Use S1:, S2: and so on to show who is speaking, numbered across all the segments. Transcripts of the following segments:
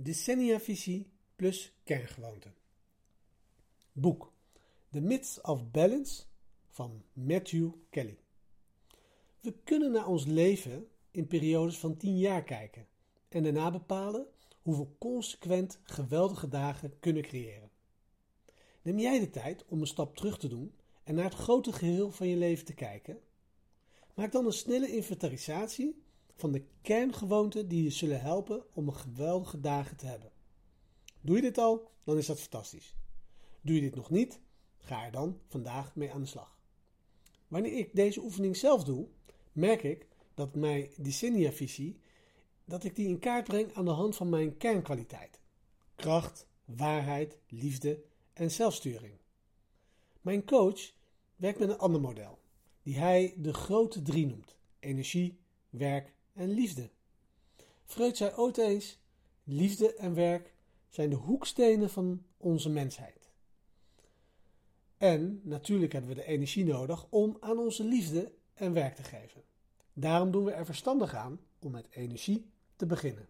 S1: Decennia-visie plus kerngewoonten. Boek The Myths of Balance van Matthew Kelly. We kunnen naar ons leven in periodes van 10 jaar kijken en daarna bepalen hoe we consequent geweldige dagen kunnen creëren. Neem jij de tijd om een stap terug te doen en naar het grote geheel van je leven te kijken? Maak dan een snelle inventarisatie van de kerngewoonten die je zullen helpen om een geweldige dagen te hebben. Doe je dit al, dan is dat fantastisch. Doe je dit nog niet, ga er dan vandaag mee aan de slag. Wanneer ik deze oefening zelf doe, merk ik dat mijn decennia-visie, dat ik die in kaart breng aan de hand van mijn kernkwaliteit. Kracht, waarheid, liefde en zelfsturing. Mijn coach werkt met een ander model, die hij de grote drie noemt. Energie, werk en liefde. Freud zei ooit eens: liefde en werk zijn de hoekstenen van onze mensheid. En natuurlijk hebben we de energie nodig om aan onze liefde en werk te geven. Daarom doen we er verstandig aan om met energie te beginnen.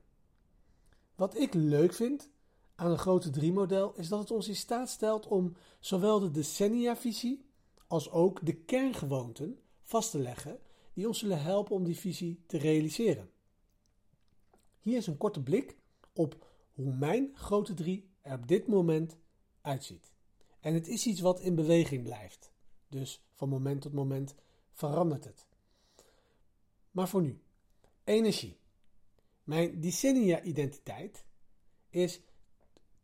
S1: Wat ik leuk vind aan een grote drie model is dat het ons in staat stelt om zowel de decennia-visie als ook de kerngewoonten vast te leggen die ons zullen helpen om die visie te realiseren. Hier is een korte blik op hoe mijn grote drie er op dit moment uitziet. En het is iets wat in beweging blijft. Dus van moment tot moment verandert het. Maar voor nu, energie. Mijn decennia-identiteit is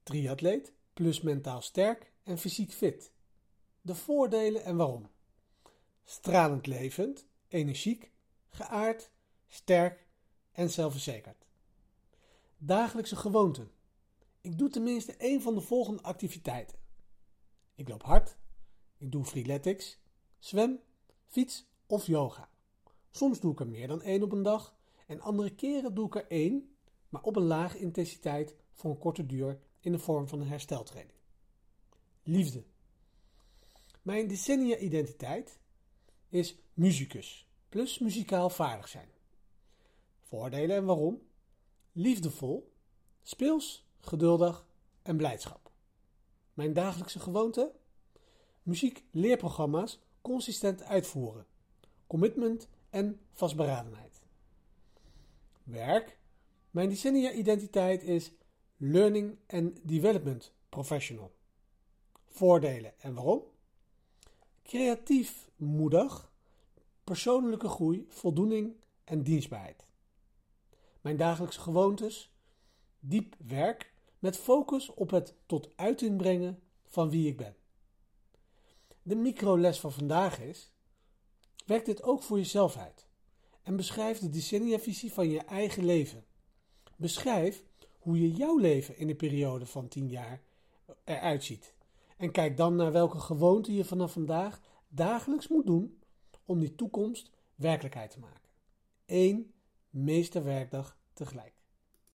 S1: triatleet plus mentaal sterk en fysiek fit. De voordelen en waarom. Stralend levend energiek, geaard, sterk en zelfverzekerd. Dagelijkse gewoonten. Ik doe tenminste één van de volgende activiteiten. Ik loop hard, ik doe freeletics, zwem, fiets of yoga. Soms doe ik er meer dan één op een dag en andere keren doe ik er één, maar op een lage intensiteit voor een korte duur in de vorm van een hersteltraining. Liefde. Mijn decennia-identiteit is muzikus, plus muzikaal vaardig zijn. Voordelen en waarom? Liefdevol, speels, geduldig en blijdschap. Mijn dagelijkse gewoonte? Muziek, leerprogramma's consistent uitvoeren. Commitment en vastberadenheid. Werk? Mijn decennia-identiteit is Learning and Development Professional. Voordelen en waarom? Creatief, moedig, persoonlijke groei, voldoening en dienstbaarheid. Mijn dagelijkse gewoontes, diep werk met focus op het tot uiting brengen van wie ik ben. De microles van vandaag is: werk dit ook voor jezelf uit en beschrijf de decennia-visie van je eigen leven. Beschrijf hoe je jouw leven in de periode van 10 jaar eruit ziet. En kijk dan naar welke gewoonten je vanaf vandaag dagelijks moet doen om die toekomst werkelijkheid te maken. Eén meesterwerkdag tegelijk.